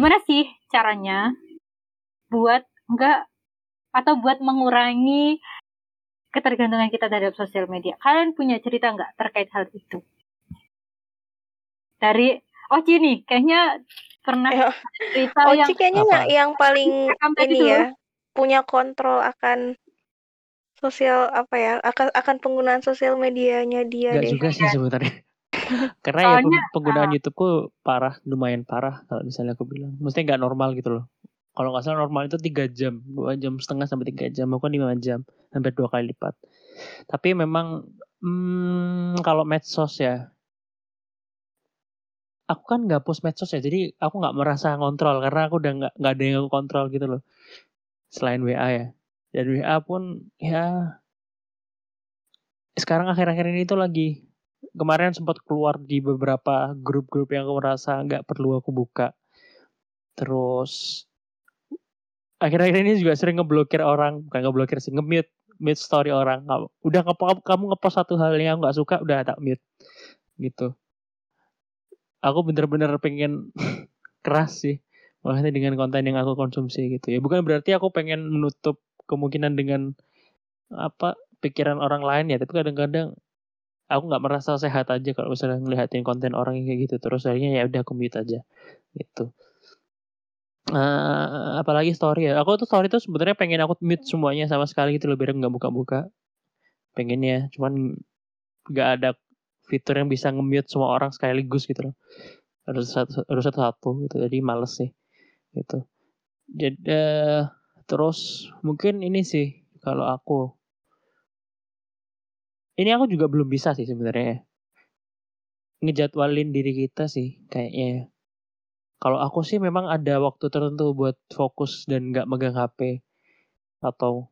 gimana sih caranya buat enggak atau buat mengurangi ketergantungan kita terhadap sosial media. Kalian punya cerita nggak terkait hal itu? Dari Oci nih, kayaknya pernah Ya. cerita Oci yang kayaknya Apa? yang paling ini tuh. ya punya kontrol akan sosial apa ya akan akan penggunaan sosial medianya dia Enggak deh. juga sih sebenarnya. Karena ya Soalnya, peng- penggunaan YouTubeku parah, lumayan parah kalau misalnya aku bilang. Maksudnya nggak normal gitu loh. Kalau nggak salah normal itu tiga jam, dua jam setengah sampai tiga jam, aku kan lima jam, hampir dua kali lipat. Tapi memang hmm, kalau medsos ya, aku kan nggak post medsos ya, jadi aku nggak merasa ngontrol karena aku udah nggak nggak ada yang aku kontrol gitu loh. Selain WA ya, dan WA pun ya sekarang akhir-akhir ini tuh lagi kemarin sempat keluar di beberapa grup-grup yang aku merasa nggak perlu aku buka. Terus akhir-akhir ini juga sering ngeblokir orang, bukan ngeblokir sih, nge-mute, mute story orang. Udah ngepo- kamu ngepost satu hal yang nggak suka, udah tak mute gitu. Aku bener-bener pengen keras sih, makanya dengan konten yang aku konsumsi gitu ya. Bukan berarti aku pengen menutup kemungkinan dengan apa pikiran orang lain ya, tapi kadang-kadang aku nggak merasa sehat aja kalau misalnya ngeliatin konten orang yang kayak gitu. Terus akhirnya ya udah aku mute aja gitu. Eh, apalagi story ya. Aku tuh story tuh sebenarnya pengen aku mute semuanya sama sekali gitu loh biar nggak buka-buka. Pengennya cuman nggak ada fitur yang bisa nge-mute semua orang sekaligus gitu loh. Harus satu harus satu-satu gitu jadi males sih gitu. Jadi eh, terus mungkin ini sih kalau aku ini aku juga belum bisa sih sebenarnya ya. ngejadwalin diri kita sih kayaknya ya. Kalau aku sih memang ada waktu tertentu buat fokus dan nggak megang HP atau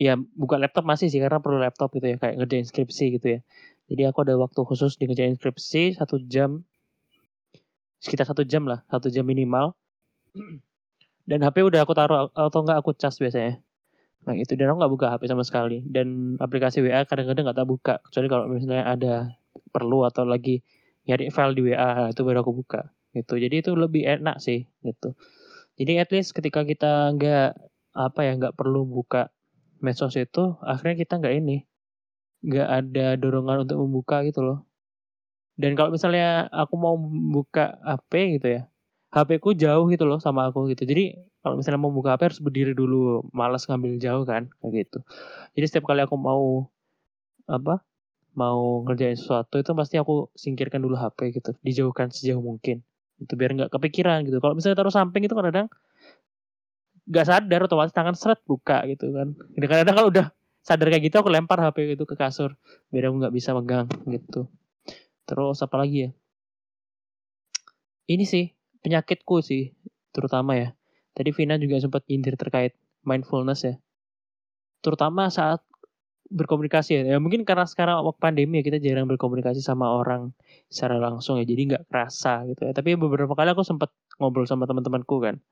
ya buka laptop masih sih karena perlu laptop gitu ya kayak ngerjain skripsi gitu ya. Jadi aku ada waktu khusus di ngerjain skripsi satu jam sekitar satu jam lah satu jam minimal dan HP udah aku taruh atau nggak aku cas biasanya. Nah itu dan aku nggak buka HP sama sekali. Dan aplikasi WA kadang-kadang nggak tak buka. Kecuali kalau misalnya ada perlu atau lagi nyari file di WA itu baru aku buka. Gitu. Jadi itu lebih enak sih gitu. Jadi at least ketika kita nggak apa ya nggak perlu buka medsos itu akhirnya kita nggak ini nggak ada dorongan untuk membuka gitu loh. Dan kalau misalnya aku mau buka HP gitu ya HP ku jauh gitu loh sama aku gitu. Jadi kalau misalnya mau buka HP harus berdiri dulu malas ngambil jauh kan kayak gitu. Jadi setiap kali aku mau apa mau ngerjain sesuatu itu pasti aku singkirkan dulu HP gitu. Dijauhkan sejauh mungkin. Itu biar nggak kepikiran gitu. Kalau misalnya taruh samping itu kadang nggak sadar otomatis tangan seret buka gitu kan. Kadang-kadang kalau udah sadar kayak gitu aku lempar HP itu ke kasur biar aku nggak bisa megang gitu. Terus apa lagi ya? Ini sih penyakitku sih terutama ya. Tadi Vina juga sempat nyindir terkait mindfulness ya. Terutama saat berkomunikasi ya. ya mungkin karena sekarang waktu pandemi ya kita jarang berkomunikasi sama orang secara langsung ya. Jadi nggak kerasa gitu ya. Tapi beberapa kali aku sempat ngobrol sama teman-temanku kan.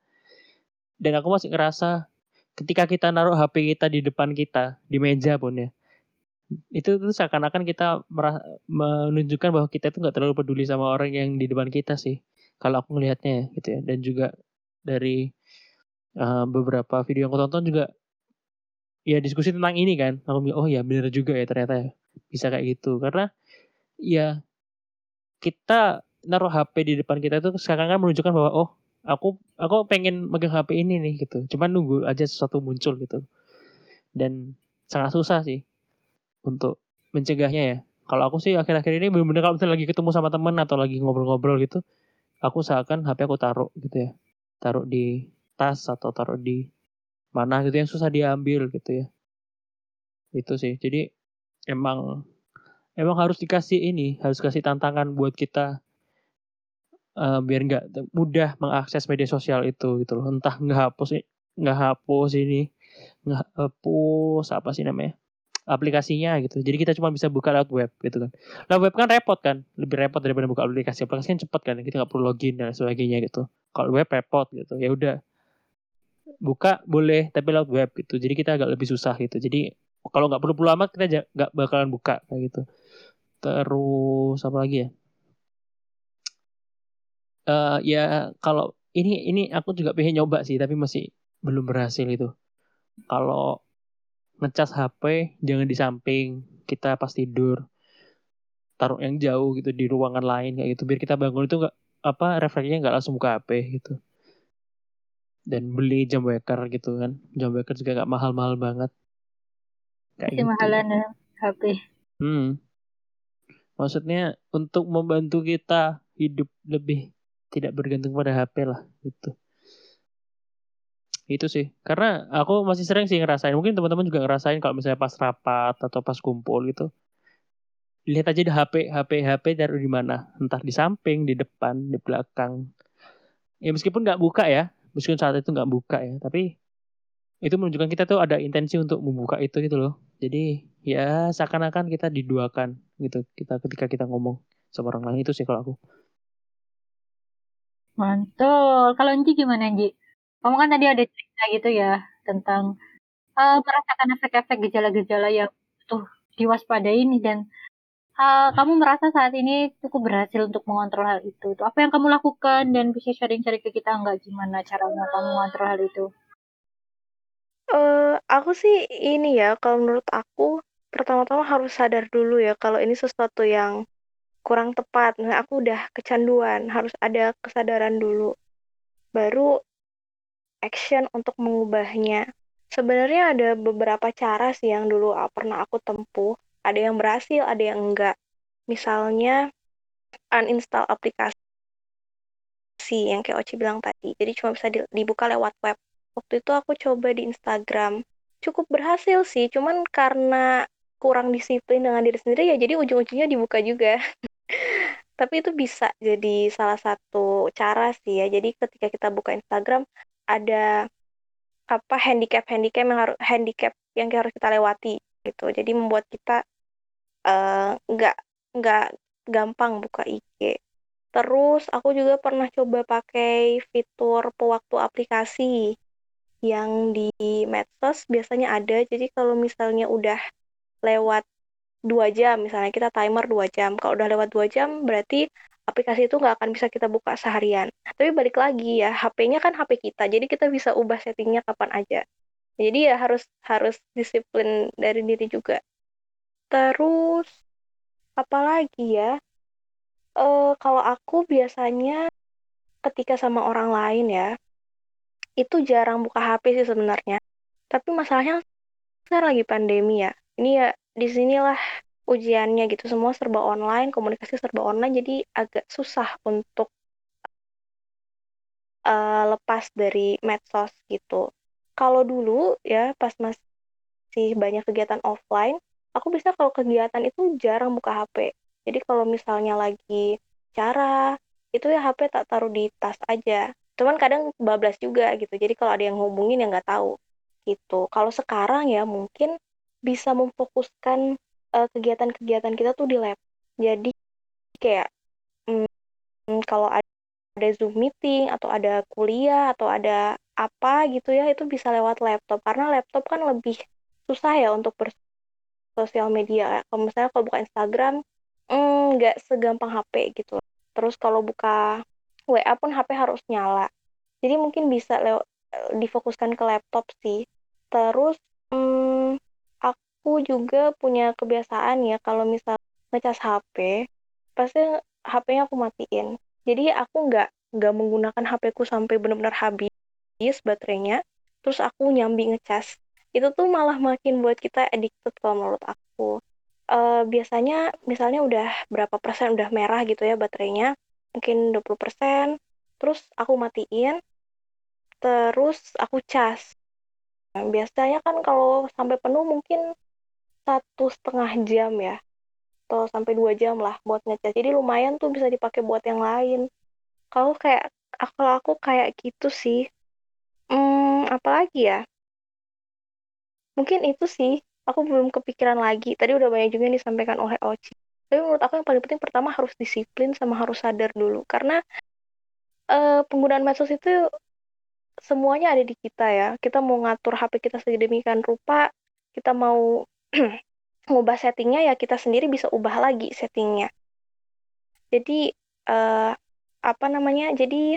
Dan aku masih ngerasa ketika kita naruh HP kita di depan kita di meja pun ya itu tuh seakan-akan kita menunjukkan bahwa kita itu nggak terlalu peduli sama orang yang di depan kita sih kalau aku ngelihatnya ya, gitu ya. Dan juga dari uh, beberapa video yang aku tonton juga ya diskusi tentang ini kan. Aku bilang oh ya benar juga ya ternyata ya bisa kayak gitu. Karena ya kita naruh HP di depan kita itu sekarang kan menunjukkan bahwa oh aku aku pengen megang HP ini nih gitu. Cuman nunggu aja sesuatu muncul gitu. Dan sangat susah sih untuk mencegahnya ya. Kalau aku sih akhir-akhir ini bener-bener kalau misalnya lagi ketemu sama temen atau lagi ngobrol-ngobrol gitu aku usahakan HP aku taruh gitu ya. Taruh di tas atau taruh di mana gitu yang susah diambil gitu ya. Itu sih. Jadi emang emang harus dikasih ini harus kasih tantangan buat kita eh, biar nggak mudah mengakses media sosial itu gitu loh. Entah nggak hapus nggak hapus ini nggak hapus apa sih namanya aplikasinya gitu. Jadi kita cuma bisa buka lewat web gitu kan. Lewat web kan repot kan. Lebih repot daripada buka aplikasi. Aplikasi kan cepat kan. Kita nggak perlu login dan sebagainya gitu. Kalau web repot gitu. Ya udah. Buka boleh tapi lewat web gitu. Jadi kita agak lebih susah gitu. Jadi kalau nggak perlu perlu amat kita nggak bakalan buka kayak gitu. Terus apa lagi ya? Uh, ya kalau ini ini aku juga pengen nyoba sih tapi masih belum berhasil itu. Kalau ngecas HP jangan di samping kita pas tidur. Taruh yang jauh gitu di ruangan lain kayak gitu. Biar kita bangun itu nggak apa refleksnya nggak langsung buka HP gitu. Dan beli jam waker gitu kan. Jam waker juga nggak mahal-mahal banget. Kayak gitu. mahalan ya HP hmm. Maksudnya untuk membantu kita hidup lebih tidak bergantung pada HP lah gitu itu sih. Karena aku masih sering sih ngerasain. Mungkin teman-teman juga ngerasain kalau misalnya pas rapat atau pas kumpul gitu. Lihat aja di HP HP HP taruh di mana. Entah di samping di depan di belakang. Ya meskipun nggak buka ya. Meskipun saat itu nggak buka ya. Tapi itu menunjukkan kita tuh ada intensi untuk membuka itu gitu loh. Jadi ya seakan-akan kita diduakan gitu kita ketika kita ngomong sama orang lain. Itu sih kalau aku. Mantul. Kalau Anji gimana Anji kamu kan tadi ada cerita gitu ya tentang uh, merasakan efek-efek gejala-gejala yang tuh diwaspadai ini dan uh, kamu merasa saat ini cukup berhasil untuk mengontrol hal itu. Tuh, apa yang kamu lakukan dan bisa sharing-sharing ke kita nggak gimana caranya kamu mengontrol hal itu? Uh, aku sih ini ya, kalau menurut aku pertama-tama harus sadar dulu ya kalau ini sesuatu yang kurang tepat. Nah, aku udah kecanduan, harus ada kesadaran dulu. Baru action untuk mengubahnya. Sebenarnya ada beberapa cara sih yang dulu pernah aku tempuh. Ada yang berhasil, ada yang enggak. Misalnya uninstall aplikasi yang kayak Oci bilang tadi. Jadi cuma bisa dibuka lewat web. Waktu itu aku coba di Instagram. Cukup berhasil sih, cuman karena kurang disiplin dengan diri sendiri ya jadi ujung-ujungnya dibuka juga. Tapi itu bisa jadi salah satu cara sih ya. Jadi ketika kita buka Instagram, ada apa handicap handicap yang harus handicap yang harus kita lewati gitu. Jadi membuat kita eh, nggak uh, nggak gampang buka IG terus aku juga pernah coba pakai fitur pewaktu aplikasi yang di medsos biasanya ada. Jadi kalau misalnya udah lewat dua jam misalnya kita timer dua jam. Kalau udah lewat dua jam berarti aplikasi itu nggak akan bisa kita buka seharian. Tapi balik lagi ya, HP-nya kan HP kita, jadi kita bisa ubah settingnya kapan aja. Jadi ya harus harus disiplin dari diri juga. Terus apalagi ya? Uh, kalau aku biasanya ketika sama orang lain ya, itu jarang buka HP sih sebenarnya. Tapi masalahnya sekarang lagi pandemi ya. Ini ya di sinilah ujiannya gitu. Semua serba online komunikasi serba online jadi agak susah untuk uh, lepas dari medsos gitu. Kalau dulu ya pas masih banyak kegiatan offline aku bisa kalau kegiatan itu jarang buka HP jadi kalau misalnya lagi cara itu ya HP tak taruh di tas aja. Cuman kadang bablas juga gitu. Jadi kalau ada yang ngomongin ya nggak tahu gitu. Kalau sekarang ya mungkin bisa memfokuskan uh, kegiatan-kegiatan kita tuh di lab. Jadi kayak hmm, kalau ada, ada Zoom meeting atau ada kuliah atau ada apa gitu ya itu bisa lewat laptop karena laptop kan lebih susah ya untuk bersosial media. Kalau misalnya kalau buka Instagram hmm, nggak mm, segampang HP gitu. Terus kalau buka WA pun HP harus nyala. Jadi mungkin bisa difokuskan ke laptop sih. Terus hmm, aku juga punya kebiasaan ya kalau misal ngecas HP pasti HP-nya aku matiin. Jadi aku nggak nggak menggunakan HP-ku sampai benar-benar habis baterainya terus aku nyambi ngecas. Itu tuh malah makin buat kita addicted kalau menurut aku. Uh, biasanya misalnya udah berapa persen udah merah gitu ya baterainya mungkin 20 persen terus aku matiin terus aku cas. Nah, biasanya kan kalau sampai penuh mungkin satu setengah jam ya. Atau sampai dua jam lah buat ngecas. Jadi lumayan tuh bisa dipakai buat yang lain. Kalau kayak kalau aku kayak gitu sih hmm, apalagi ya? Mungkin itu sih aku belum kepikiran lagi. Tadi udah banyak juga yang disampaikan oleh Oci. Tapi menurut aku yang paling penting pertama harus disiplin sama harus sadar dulu. Karena uh, penggunaan medsos itu semuanya ada di kita ya. Kita mau ngatur HP kita sedemikian rupa kita mau ngubah settingnya ya kita sendiri bisa ubah lagi settingnya. Jadi uh, apa namanya jadi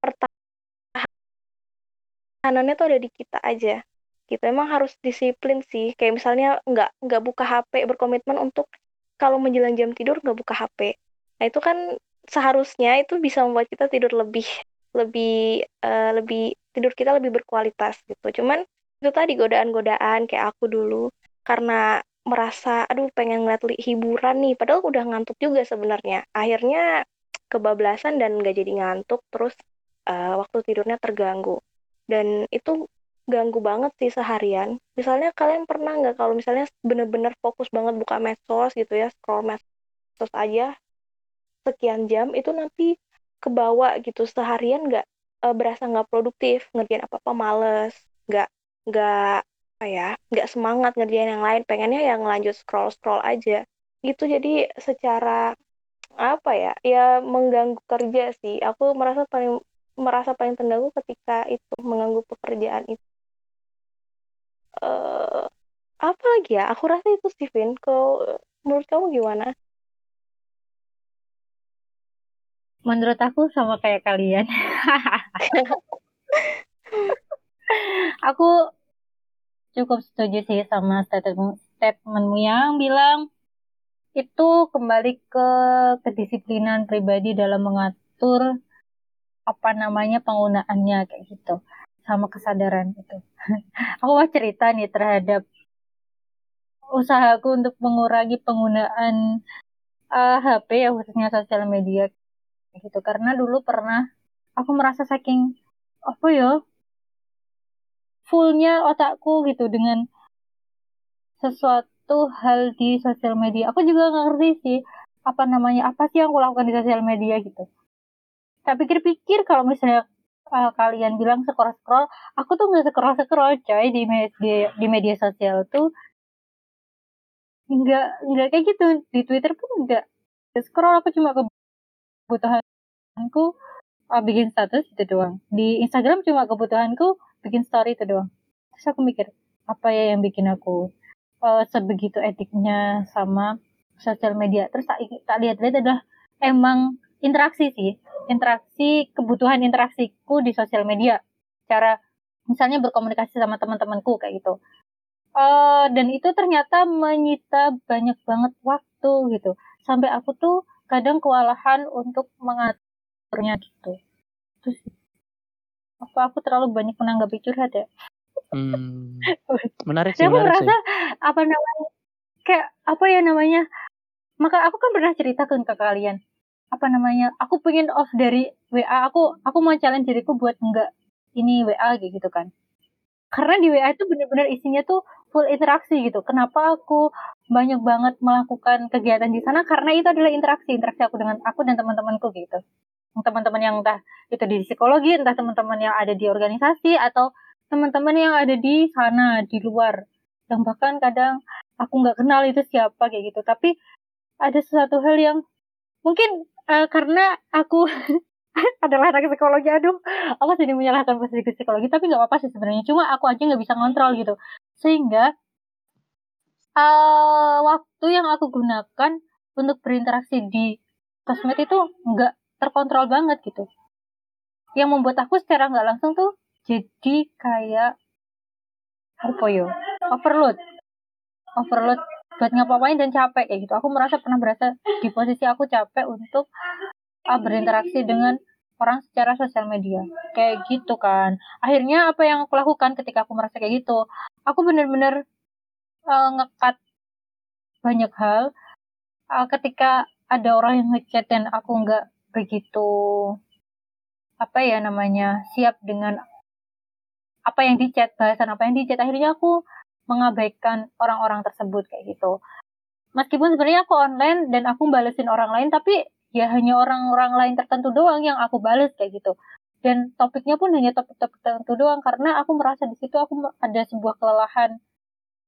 pertahanannya tuh ada di kita aja. Gitu emang harus disiplin sih. Kayak misalnya nggak nggak buka HP berkomitmen untuk kalau menjelang jam tidur nggak buka HP nah itu kan seharusnya itu bisa membuat kita tidur lebih lebih uh, lebih tidur kita lebih berkualitas gitu. Cuman itu tadi godaan-godaan kayak aku dulu. Karena merasa aduh pengen ngeliat hiburan nih. Padahal udah ngantuk juga sebenarnya. Akhirnya kebablasan dan nggak jadi ngantuk. Terus uh, waktu tidurnya terganggu. Dan itu ganggu banget sih seharian. Misalnya kalian pernah nggak kalau misalnya bener-bener fokus banget buka medsos gitu ya, scroll medsos aja sekian jam itu nanti kebawa gitu. Seharian nggak e, berasa nggak produktif ngerjain apa apa males nggak nggak apa ya nggak semangat ngerjain yang lain pengennya yang lanjut scroll scroll aja gitu jadi secara apa ya ya mengganggu kerja sih aku merasa paling merasa paling terganggu ketika itu mengganggu pekerjaan itu uh, apa lagi ya? Aku rasa itu Steven. Kalau menurut kamu gimana? Menurut aku sama kayak kalian. aku cukup setuju sih sama statement statementmu yang bilang itu kembali ke kedisiplinan pribadi dalam mengatur apa namanya penggunaannya kayak gitu sama kesadaran itu. aku mau cerita nih terhadap usahaku untuk mengurangi penggunaan uh, eh, HP ya khususnya sosial media gitu karena dulu pernah aku merasa saking apa ya fullnya otakku gitu dengan sesuatu hal di sosial media. Aku juga nggak ngerti sih apa namanya apa sih yang aku lakukan di sosial media gitu. Tak pikir-pikir kalau misalnya uh, kalian bilang scroll scroll aku tuh nggak scroll scroll coy di media di media sosial tuh. Nggak nggak kayak gitu. Di Twitter pun nggak scroll aku cuma kebutuhanku uh, bikin status itu doang. Di Instagram cuma kebutuhanku bikin story itu doang. Terus aku mikir apa ya yang bikin aku uh, sebegitu etiknya sama sosial media? Terus tak tak lihat-lihat adalah emang interaksi sih. Interaksi kebutuhan interaksiku di sosial media. Cara misalnya berkomunikasi sama teman-temanku kayak gitu. Uh, dan itu ternyata menyita banyak banget waktu gitu. Sampai aku tuh kadang kewalahan untuk mengaturnya gitu. Terus apa aku terlalu banyak menanggapi curhat ya. Hmm, menarik sih aku merasa apa namanya kayak apa ya namanya maka aku kan pernah ceritakan ke kalian. Apa namanya aku pengen off dari WA aku aku mau challenge diriku buat enggak ini WA gitu kan. Karena di WA itu benar-benar isinya tuh full interaksi gitu. Kenapa aku banyak banget melakukan kegiatan di sana? Karena itu adalah interaksi interaksi aku dengan aku dan teman-temanku gitu teman-teman yang entah itu di psikologi entah teman-teman yang ada di organisasi atau teman-teman yang ada di sana di luar. Yang bahkan kadang aku nggak kenal itu siapa kayak gitu. Tapi ada sesuatu hal yang mungkin uh, karena aku adalah anak psikologi aduh aku jadi menyalahkan posisi psikologi? Tapi nggak apa-apa sih sebenarnya. Cuma aku aja nggak bisa ngontrol gitu. Sehingga uh, waktu yang aku gunakan untuk berinteraksi di sosmed itu nggak terkontrol banget gitu. Yang membuat aku secara nggak langsung tuh jadi kayak apa yo overload. Overload buat ngapain dan capek kayak gitu. Aku merasa pernah berasa di posisi aku capek untuk uh, berinteraksi dengan orang secara sosial media. Kayak gitu kan. Akhirnya apa yang aku lakukan ketika aku merasa kayak gitu? Aku bener-bener uh, ngekat banyak hal. Uh, ketika ada orang yang ngechat dan aku nggak begitu apa ya namanya siap dengan apa yang dicat bahasan apa yang dicat akhirnya aku mengabaikan orang-orang tersebut kayak gitu. Meskipun sebenarnya aku online dan aku balesin orang lain, tapi ya hanya orang-orang lain tertentu doang yang aku bales kayak gitu. Dan topiknya pun hanya topik-topik tertentu doang karena aku merasa di situ aku ada sebuah kelelahan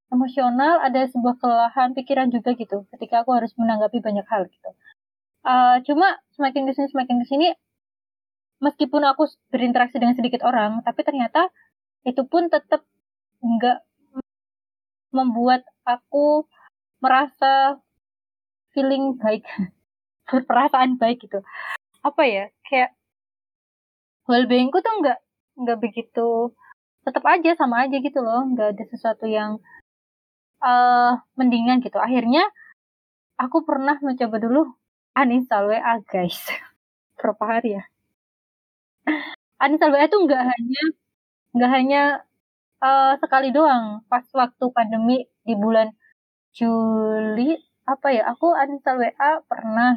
emosional, ada sebuah kelelahan pikiran juga gitu ketika aku harus menanggapi banyak hal gitu. Uh, cuma semakin ke sini semakin ke sini meskipun aku berinteraksi dengan sedikit orang, tapi ternyata itu pun tetap nggak membuat aku merasa feeling baik berperasaan baik gitu. Apa ya kayak well beingku tuh nggak nggak begitu tetap aja sama aja gitu loh nggak ada sesuatu yang uh, mendingan gitu. Akhirnya aku pernah mencoba dulu uninstall WA guys. Berapa hari ya? Uninstall WA itu nggak hanya nggak hanya uh, sekali doang. Pas waktu pandemi di bulan Juli apa ya aku uninstall WA pernah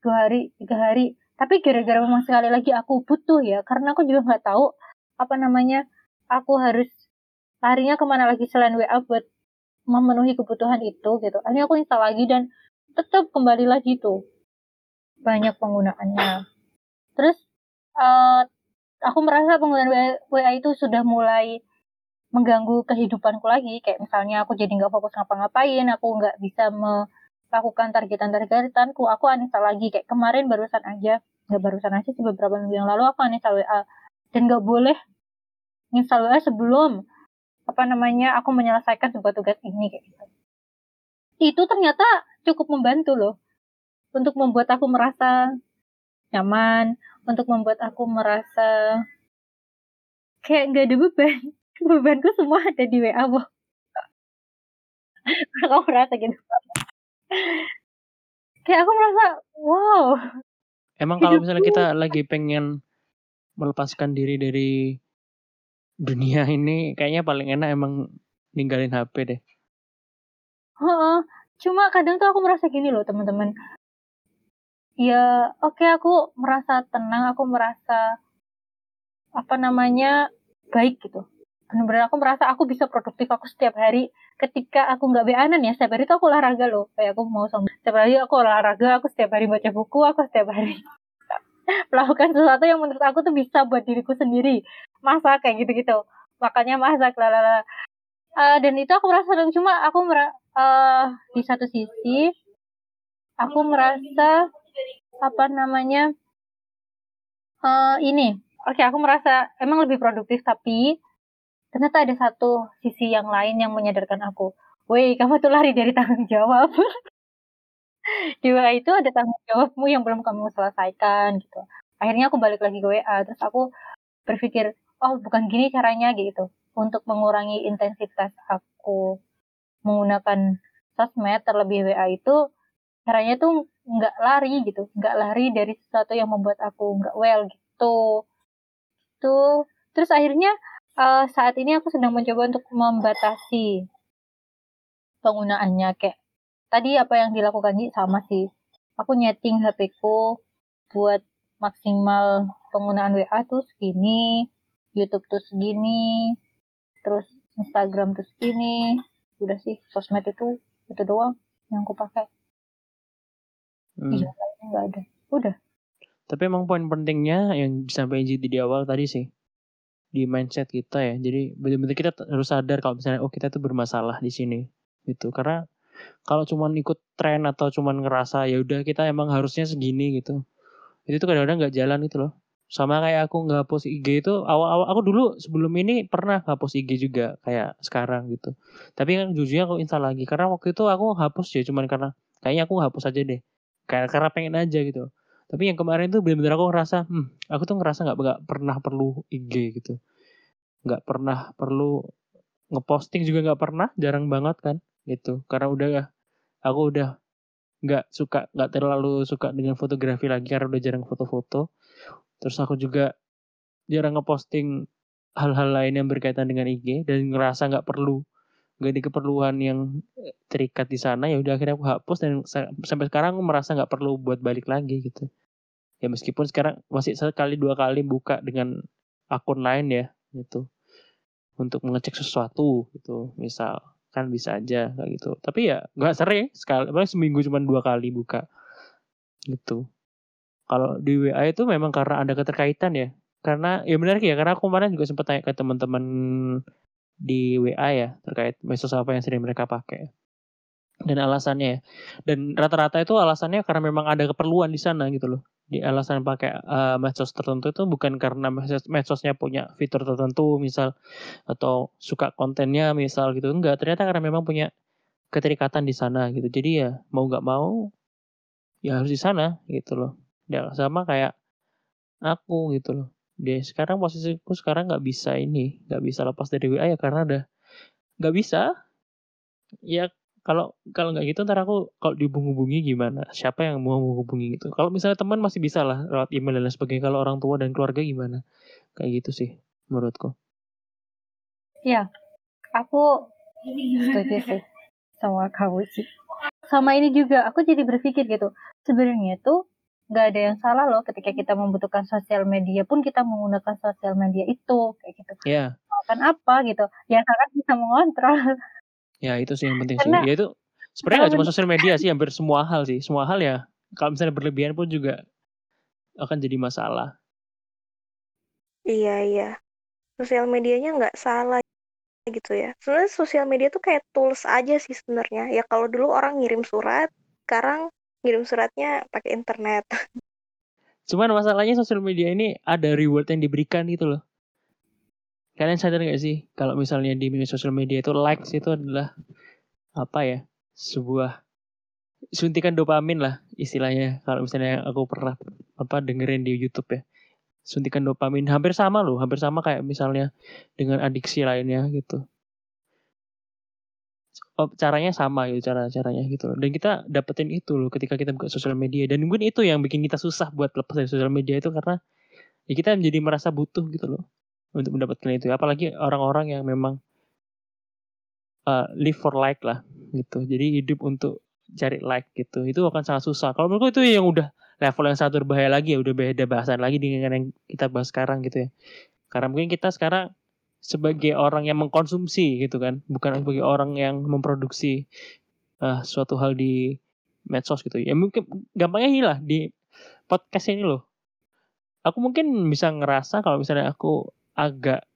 dua hari tiga hari. Tapi gara-gara memang sekali lagi aku butuh ya karena aku juga nggak tahu apa namanya aku harus larinya ke mana lagi selain WA buat memenuhi kebutuhan itu gitu. Akhirnya aku install lagi dan tetap kembali lagi tuh banyak penggunaannya. Terus uh, aku merasa penggunaan WA, itu sudah mulai mengganggu kehidupanku lagi. Kayak misalnya aku jadi nggak fokus ngapa-ngapain aku nggak bisa melakukan targetan-targetanku aku uninstall lagi. Kayak kemarin barusan aja nggak barusan aja sih beberapa minggu yang lalu aku uninstall WA dan nggak boleh install WA sebelum apa namanya aku menyelesaikan sebuah tugas ini kayak gitu. Itu ternyata cukup membantu loh untuk membuat aku merasa nyaman untuk membuat aku merasa kayak nggak ada beban. Bebanku semua ada di WA boh aku merasa gitu. Kayak aku merasa wow. Emang kalau misalnya kita lagi pengen melepaskan diri dari dunia ini kayaknya paling enak emang ninggalin HP deh. Heeh. Cuma kadang tuh aku merasa gini loh teman-teman. Ya oke okay, aku merasa tenang, aku merasa apa namanya baik gitu. Benar-benar aku merasa aku bisa produktif aku setiap hari ketika aku nggak beanan ya setiap hari itu aku olahraga loh. Kayak aku mau sama setiap hari aku olahraga aku setiap hari baca buku aku setiap hari melakukan sesuatu yang menurut aku tuh bisa buat diriku sendiri. Masa kayak gitu-gitu. Makanya masak lalala uh, dan itu aku merasa cuma aku mer uh, di satu sisi aku merasa apa namanya uh, ini oke okay, aku merasa emang lebih produktif tapi ternyata ada satu sisi yang lain yang menyadarkan aku, woi kamu tuh lari dari tanggung jawab. di WA itu ada tanggung jawabmu yang belum kamu selesaikan gitu. Akhirnya aku balik lagi ke WA, terus aku berpikir, oh bukan gini caranya gitu. Untuk mengurangi intensitas aku menggunakan sosmed terlebih WA itu, caranya tuh nggak lari gitu, nggak lari dari sesuatu yang membuat aku nggak well gitu. Tuh, terus akhirnya uh, saat ini aku sedang mencoba untuk membatasi penggunaannya. Kayak tadi apa yang dilakukan sih sama sih. Aku nyeting HP ku buat maksimal penggunaan WA tuh segini YouTube tuh segini terus Instagram tuh segini. Udah sih sosmed itu itu doang yang aku pakai hmm. iya nggak ada udah tapi emang poin pentingnya yang disampaikan di awal tadi sih di mindset kita ya. Jadi benar-benar kita harus sadar kalau misalnya oh kita tuh bermasalah di sini gitu. Karena kalau cuma ikut tren atau cuma ngerasa ya udah kita emang harusnya segini gitu. Itu tuh kadang-kadang nggak jalan itu loh. Sama kayak aku nggak hapus IG itu awal-awal aku dulu sebelum ini pernah hapus IG juga kayak sekarang gitu. Tapi kan jujurnya aku install lagi karena waktu itu aku hapus ya cuman karena kayaknya aku hapus aja deh. Kayak karena pengen aja gitu. Tapi yang kemarin tuh benar-benar aku ngerasa, hmm, aku tuh ngerasa nggak nggak pernah perlu IG gitu, nggak pernah perlu ngeposting juga nggak pernah, jarang banget kan, gitu. Karena udah aku udah nggak suka, nggak terlalu suka dengan fotografi lagi karena udah jarang foto-foto. Terus aku juga jarang ngeposting hal-hal lain yang berkaitan dengan IG dan ngerasa nggak perlu gak ada keperluan yang eh, terikat di sana ya udah akhirnya aku hapus dan sampai sekarang aku merasa nggak perlu buat balik lagi gitu. Ya meskipun sekarang masih sekali dua kali buka dengan akun lain ya gitu. Untuk mengecek sesuatu gitu misal kan bisa aja kayak gitu. Tapi ya nggak sering sekali paling seminggu cuma dua kali buka gitu. Kalau di WA itu memang karena ada keterkaitan ya. Karena ya benar ya karena aku kemarin juga sempat tanya ke teman-teman di WA ya terkait medsos apa yang sering mereka pakai dan alasannya ya. dan rata-rata itu alasannya karena memang ada keperluan di sana gitu loh di alasan pakai uh, medsos tertentu itu bukan karena medsos, medsosnya punya fitur tertentu misal atau suka kontennya misal gitu enggak ternyata karena memang punya keterikatan di sana gitu jadi ya mau nggak mau ya harus di sana gitu loh. Ya sama kayak aku gitu loh. Dia sekarang posisiku sekarang nggak bisa ini, nggak bisa lepas dari WA ya karena ada nggak bisa. Ya kalau kalau nggak gitu ntar aku kalau dihubung-hubungi gimana? Siapa yang mau menghubungi gitu? Kalau misalnya teman masih bisa lah lewat email dan lain sebagainya. Kalau orang tua dan keluarga gimana? Kayak gitu sih menurutku. Iya, aku setuju sih sama kamu sih. Sama ini juga, aku jadi berpikir gitu. Sebenarnya tuh nggak ada yang salah loh ketika kita membutuhkan sosial media pun kita menggunakan sosial media itu kayak gitu. Iya. Kan apa gitu? Ya sangat bisa mengontrol. Ya itu sih yang penting Karena sih. Ya itu sebenarnya nggak cuma sosial media sih, hampir semua hal sih. Semua hal ya kalau misalnya berlebihan pun juga akan jadi masalah. Iya, iya. Sosial medianya nggak salah gitu ya. Sebenarnya sosial media tuh kayak tools aja sih sebenarnya. Ya kalau dulu orang ngirim surat, sekarang ngirim suratnya pakai internet. Cuman masalahnya sosial media ini ada reward yang diberikan gitu loh. Kalian sadar gak sih kalau misalnya di media sosial media itu likes itu adalah apa ya sebuah suntikan dopamin lah istilahnya kalau misalnya aku pernah apa dengerin di YouTube ya suntikan dopamin hampir sama loh hampir sama kayak misalnya dengan adiksi lainnya gitu caranya sama gitu cara caranya gitu loh. Dan kita dapetin itu loh ketika kita buka sosial media. Dan mungkin itu yang bikin kita susah buat lepas dari sosial media itu karena ya kita menjadi merasa butuh gitu loh untuk mendapatkan itu. Apalagi orang-orang yang memang uh, live for like lah gitu. Jadi hidup untuk cari like gitu. Itu akan sangat susah. Kalau menurutku itu yang udah level yang satu berbahaya lagi ya. Udah beda bahasan lagi dengan yang kita bahas sekarang gitu ya. Karena mungkin kita sekarang sebagai orang yang mengkonsumsi gitu kan. Bukan sebagai orang yang memproduksi uh, suatu hal di medsos gitu. Ya mungkin gampangnya ini lah di podcast ini loh. Aku mungkin bisa ngerasa kalau misalnya aku agak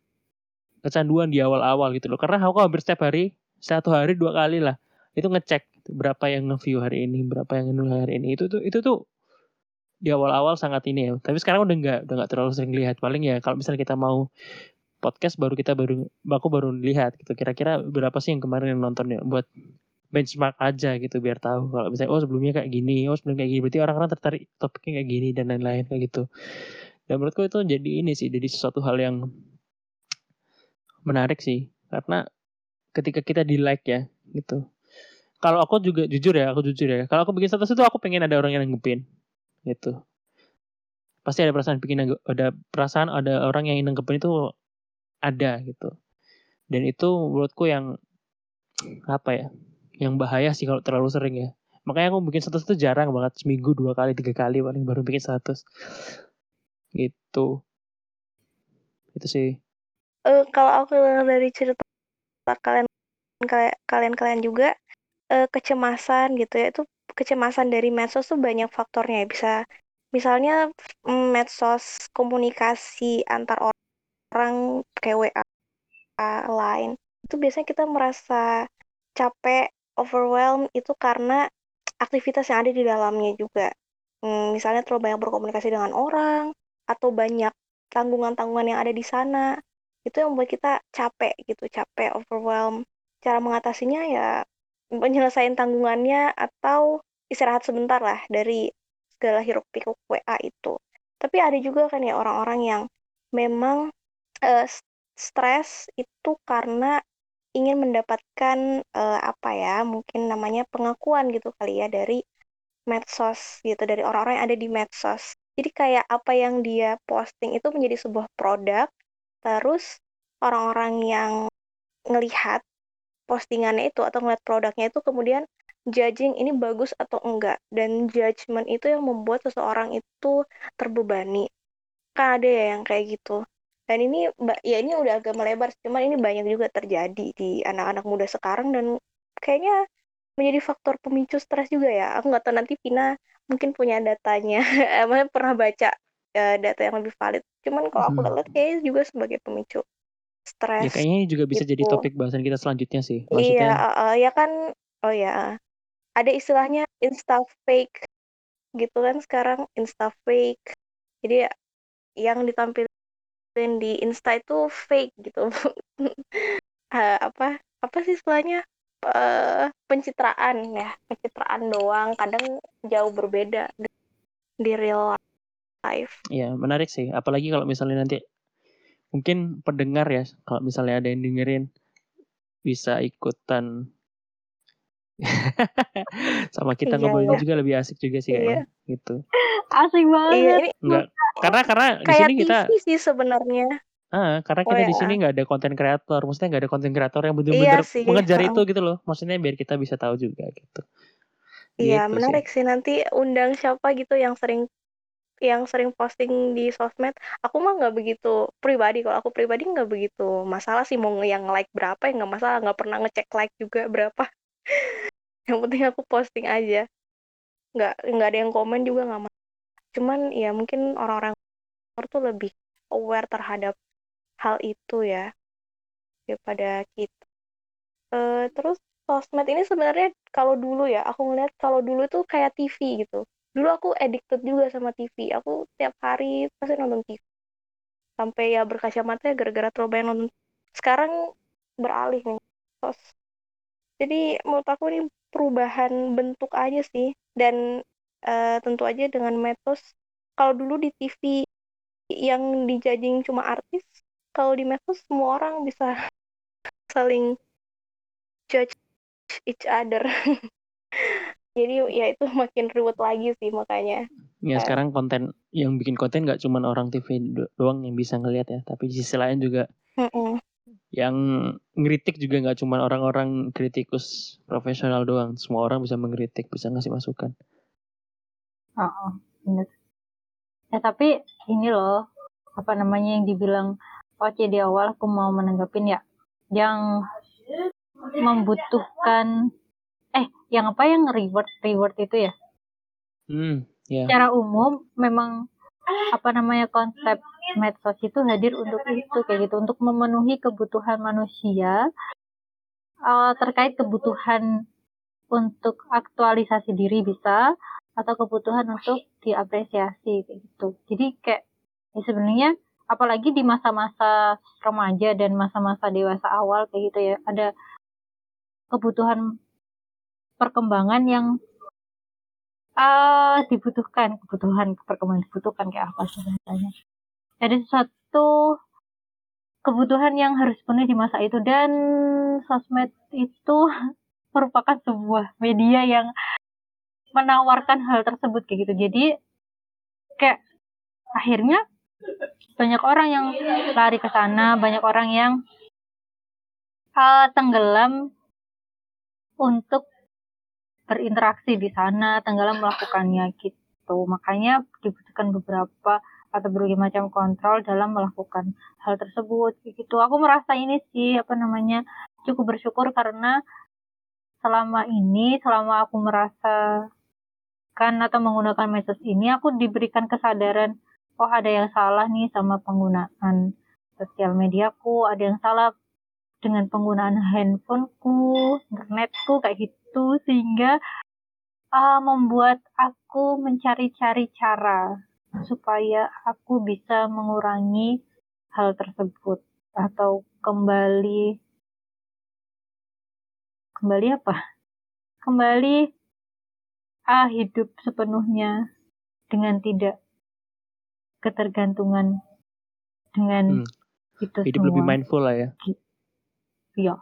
kecanduan di awal-awal gitu loh. Karena aku hampir setiap hari satu hari dua kali lah itu ngecek gitu, berapa yang nge-view hari ini berapa yang nge hari ini. Itu tuh itu tuh di awal-awal sangat ini ya. Tapi sekarang udah nggak udah nggak terlalu sering lihat. Paling ya kalau misalnya kita mau podcast baru kita baru aku baru lihat gitu. Kira-kira berapa sih yang kemarin yang nonton ya buat benchmark aja gitu biar tahu. Kalau misalnya oh sebelumnya kayak gini oh sebelumnya kayak gini. Berarti orang-orang tertarik topiknya kayak gini dan lain-lain kayak gitu. Dan menurutku itu jadi ini sih jadi sesuatu hal yang menarik sih. Karena ketika kita di like ya gitu. Kalau aku juga jujur ya aku jujur ya. Kalau aku bikin status itu aku pengen ada orang yang nanggepin gitu. Pasti ada perasaan bikin ada perasaan ada orang yang nanggepin itu ada gitu. Dan itu menurutku yang apa ya yang bahaya sih kalau terlalu sering ya. Makanya aku bikin status itu jarang banget seminggu dua kali tiga kali paling baru bikin status. Gitu. Itu sih. Uh, kalau aku dari cerita kalian kalian kalian juga uh, kecemasan gitu ya itu kecemasan dari medsos tuh banyak faktornya ya. Bisa misalnya medsos komunikasi antar orang kayak WA lain itu biasanya kita merasa capek overwhelmed itu karena aktivitas yang ada di dalamnya juga. Hmm, misalnya terlalu banyak berkomunikasi dengan orang atau banyak tanggungan-tanggungan yang ada di sana itu yang membuat kita capek gitu capek overwhelmed. Cara mengatasinya ya menyelesaikan tanggungannya atau istirahat sebentar lah dari segala hiruk pikuk WA itu. Tapi ada juga kan ya orang-orang yang memang uh, stres itu karena ingin mendapatkan uh, apa ya mungkin namanya pengakuan gitu kali ya dari medsos gitu dari orang-orang yang ada di medsos. Jadi kayak apa yang dia posting itu menjadi sebuah produk terus orang-orang yang ngelihat postingannya itu atau ngeliat produknya itu kemudian judging ini bagus atau enggak dan judgement itu yang membuat seseorang itu terbebani. Kan ada ya yang kayak gitu dan ini ya ini udah agak melebar cuman ini banyak juga terjadi di anak-anak muda sekarang dan kayaknya menjadi faktor pemicu stres juga ya. Aku nggak tahu nanti Vina mungkin punya datanya emang pernah baca uh, data yang lebih valid. Cuman kalau aku Hmm. lihat kayaknya juga sebagai pemicu stres ya kayaknya ini juga bisa jadi gitu. topik bahasan kita selanjutnya sih. Iya maksudnya uh, ya kan oh ya ada istilahnya insta fake gitu kan sekarang insta fake. Jadi ya, yang ditampilin di insta itu fake gitu. Uh, apa apa sih istilahnya? Uh, pencitraan ya pencitraan doang. Kadang jauh berbeda di real life. Iya menarik sih. Apalagi kalau misalnya nanti mungkin pendengar ya kalau misalnya ada yang dengerin bisa ikutan. Sama kita iya, ngobrolnya iya. juga lebih asik juga sih kayaknya iya. gitu. Asik banget. iya, ini, Enggak, karena karena di sini kita sih sebenarnya Ah, karena kita oh, di sini nggak ada konten kreator, maksudnya nggak ada konten kreator yang benar-benar iya mengejar itu gitu loh. Maksudnya biar kita bisa tahu juga gitu. Iya, gitu menarik sih. sih nanti undang siapa gitu yang sering yang sering posting di sosmed. Aku mah nggak begitu pribadi. Kalau aku pribadi nggak begitu masalah sih mau yang like berapa ya nggak masalah. Nggak pernah ngecek like juga berapa. yang penting aku posting aja. Nggak nggak ada yang komen juga nggak. Cuman ya mungkin orang-orang tuh lebih aware terhadap hal itu ya daripada kita. Uh, terus sosmed ini sebenarnya kalau dulu ya aku ngeliat kalau dulu tuh kayak TV gitu. Dulu aku addicted juga sama TV. Aku tiap hari pasti nonton TV. Sampai ya berkacamata gara-gara terlalu banyak nonton. Sekarang beralih nih. Sos. Jadi menurut aku ini perubahan bentuk aja sih. Dan uh, tentu aja dengan metos. Kalau dulu di TV yang dijajing cuma artis, kalau di medsos semua orang bisa saling judge each other. Jadi ya itu makin ribet lagi sih makanya. Ya sekarang konten yang bikin konten nggak cuma orang TV doang yang bisa ngelihat ya tapi di sisi lain juga mm -mm. yang ngeritik juga nggak cuma orang-orang kritikus profesional doang. Semua orang bisa mengkritik bisa ngasih masukan oh, oh benar ya tapi ini loh apa namanya yang dibilang Oke di awal aku mau menanggapin ya yang membutuhkan eh yang apa yang reward reward itu ya hmm, yeah. secara umum memang apa namanya konsep medsos itu hadir untuk itu kayak gitu untuk memenuhi kebutuhan manusia uh, terkait kebutuhan untuk aktualisasi diri bisa atau kebutuhan untuk diapresiasi gitu. Jadi kayak ya sebenarnya apalagi di masa-masa remaja dan masa-masa dewasa awal kayak gitu ya ada kebutuhan perkembangan yang uh, dibutuhkan kebutuhan perkembangan dibutuhkan kayak apa sih bahasanya ada sesuatu kebutuhan yang harus penuh di masa itu dan sosmed itu merupakan sebuah media yang menawarkan hal tersebut kayak gitu jadi kayak akhirnya banyak orang yang lari ke sana, banyak orang yang uh, tenggelam untuk berinteraksi di sana, tenggelam melakukannya gitu. Makanya dibutuhkan beberapa atau berbagai macam kontrol dalam melakukan hal tersebut gitu. Aku merasa ini sih apa namanya cukup bersyukur karena selama ini, selama aku merasa kan atau menggunakan medsos ini, aku diberikan kesadaran oh ada yang salah nih sama penggunaan sosial mediaku, ada yang salah dengan penggunaan handphoneku, internetku kayak gitu sehingga uh, membuat aku mencari-cari cara supaya aku bisa mengurangi hal tersebut atau kembali kembali apa? Kembali ah hidup sepenuhnya dengan tidak ketergantungan dengan hmm. itu Hidup semua. lebih mindful lah ya. Iya.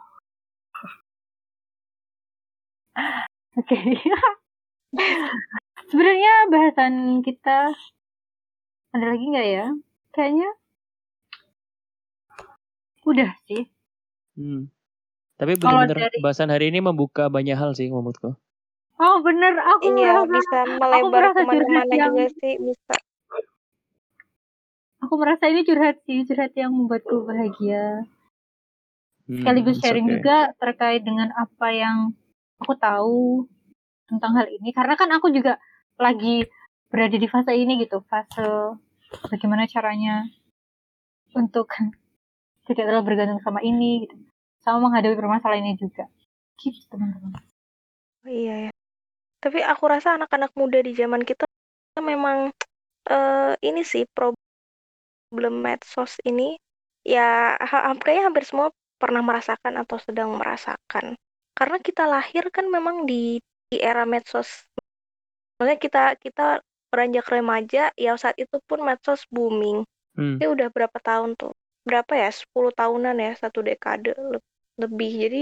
Oke. Okay. Sebenarnya bahasan kita ada lagi nggak ya? Kayaknya udah sih. Hmm. Tapi benar-benar dari... bahasan hari ini membuka banyak hal sih menurutku. Oh bener, aku iya, merasa, bisa melebar ke mana-mana juga sih, bisa. Aku merasa ini curhat sih curhat yang membuatku bahagia. Hmm, sekaligus sharing okay. juga terkait dengan apa yang aku tahu tentang hal ini. Karena kan aku juga lagi berada di fase ini gitu fase bagaimana caranya untuk tidak terlalu bergantung sama ini gitu. Sama menghadapi permasalahan ini juga. Gitu teman-teman. Oh, iya ya tapi aku rasa anak-anak muda di zaman kita memang uh, ini sih problem medsos ini ya kayaknya hampir semua pernah merasakan atau sedang merasakan. Karena kita lahir kan memang di, di era medsos. Maksudnya kita kita beranjak remaja ya saat itu pun medsos booming. Hmm. itu udah berapa tahun tuh? Berapa ya? 10 tahunan ya satu dekade le- lebih. Jadi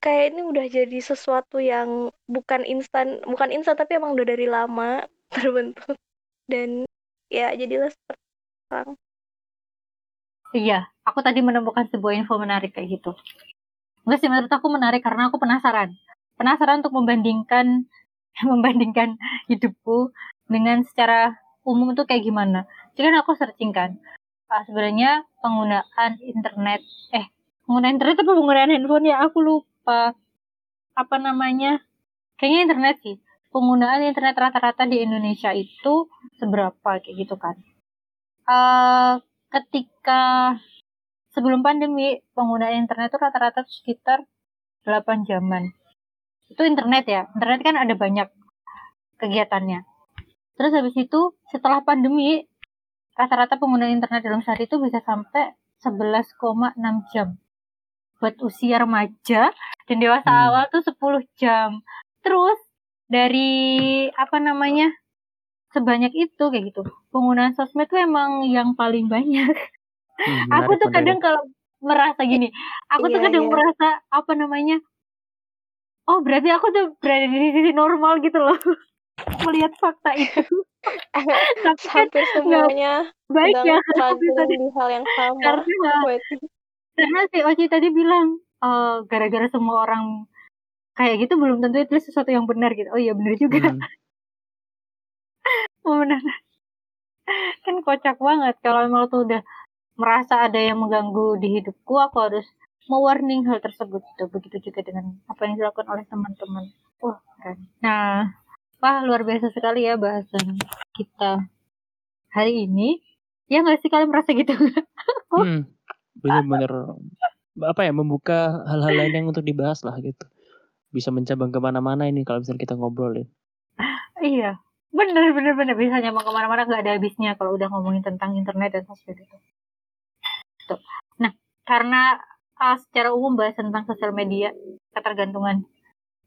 kayak ini udah jadi sesuatu yang bukan instan bukan instan tapi emang udah dari lama terbentuk dan ya jadilah seperti sekarang Iya, aku tadi menemukan sebuah info menarik kayak gitu. Enggak sih, menurut aku menarik karena aku penasaran. Penasaran untuk membandingkan membandingkan hidupku dengan secara umum itu kayak gimana. Jadi kan aku searching kan. ah, sebenarnya penggunaan internet, eh penggunaan internet apa penggunaan handphone ya? Aku lupa. Apa namanya? Kayaknya internet sih. Penggunaan internet rata-rata di Indonesia itu seberapa kayak gitu kan. eh ketika sebelum pandemi penggunaan internet itu rata-rata sekitar 8 jaman. Itu internet ya. Internet kan ada banyak kegiatannya. Terus habis itu setelah pandemi rata-rata pengguna internet dalam sehari itu bisa sampai 11,6 jam. Buat usia remaja dan dewasa Hmm. awal tuh 10 jam. Terus dari apa namanya? sebanyak itu kayak gitu. Penggunaan sosmed tuh emang yang paling banyak. Hmm, aku tuh menarik. kadang kalau merasa gini, aku tuh Iya, kadang iya. merasa apa namanya? Oh, berarti aku tuh berada di sisi normal gitu loh. Melihat fakta itu. Tapi kan hampir semuanya baik ya di hal yang sama karena. Karena si Oci tadi bilang eh, gara-gara semua orang kayak gitu belum tentu itu sesuatu yang benar gitu. Oh iya benar juga. Hmm. Oh, benar. kan kocak banget kalau emang tuh udah merasa ada yang mengganggu di hidupku aku harus mewarning hal tersebut gitu. begitu juga dengan apa yang dilakukan oleh teman-teman wah keren nah wah luar biasa sekali ya bahasan kita hari ini ya nggak sih kalian merasa gitu Oh. Hmm. Bener-bener apa ya membuka hal-hal lain yang untuk dibahas lah gitu. Bisa mencabang ke mana-mana ini kalau misalnya kita ngobrolin. iya. Bener bener bener bisa nyambung ke mana-mana nggak ada habisnya kalau udah ngomongin tentang internet dan sosmed itu nah karena uh, secara umum bahas tentang sosial media ketergantungan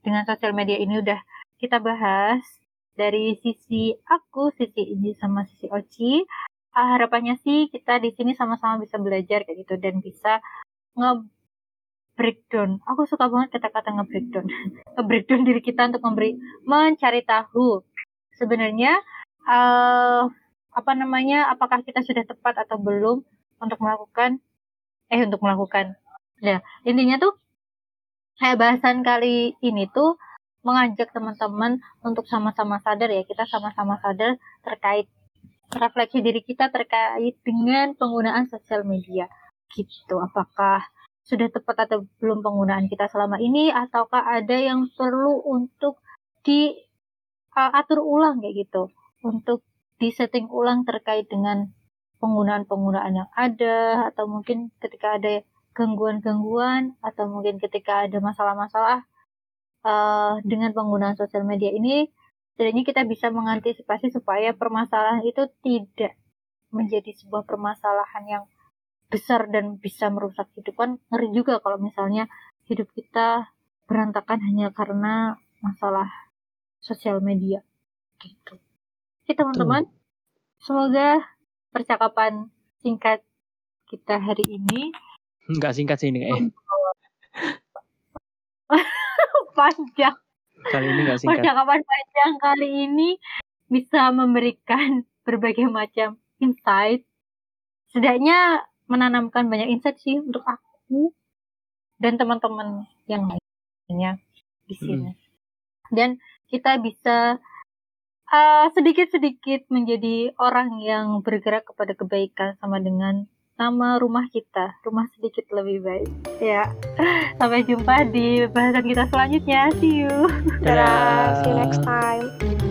dengan sosial media ini udah kita bahas dari sisi aku sisi ini sama sisi Oci Uh, harapannya sih kita di sini sama-sama bisa belajar kayak gitu dan bisa nge breakdown. Aku suka banget kata-kata nge breakdown. nge breakdown diri kita untuk memberi mencari tahu sebenarnya eh apa namanya apakah kita sudah tepat atau belum untuk melakukan eh untuk melakukan ya intinya tuh kayak bahasan kali ini tuh mengajak teman-teman untuk sama-sama sadar ya kita sama-sama sadar terkait refleksi diri kita terkait dengan penggunaan sosial media. Gitu apakah sudah tepat atau belum penggunaan kita selama ini ataukah ada yang perlu untuk di uh, ulang kayak gitu. Untuk disetting ulang terkait dengan penggunaan-penggunaan yang ada atau mungkin ketika ada gangguan-gangguan atau mungkin ketika ada masalah-masalah uh, dengan penggunaan sosial media ini setidaknya kita bisa mengantisipasi supaya permasalahan itu tidak menjadi sebuah permasalahan yang besar dan bisa merusak hidup kan ngeri juga kalau misalnya hidup kita berantakan hanya karena masalah sosial media gitu. Oke teman-teman, semoga percakapan singkat kita hari ini Enggak singkat sih ini kayaknya. panjang. Kali ini enggak singkat. Percakapan panjang kali ini bisa memberikan berbagai macam insight. Setidaknya menanamkan banyak insight sih untuk aku dan teman-teman yang lainnya di sini. Dan kita bisa uh, sedikit-sedikit menjadi orang yang bergerak kepada kebaikan sama dengan nama rumah kita, rumah sedikit lebih baik. Ya, sampai jumpa di bahasan kita selanjutnya. See you. Dadah, see you next time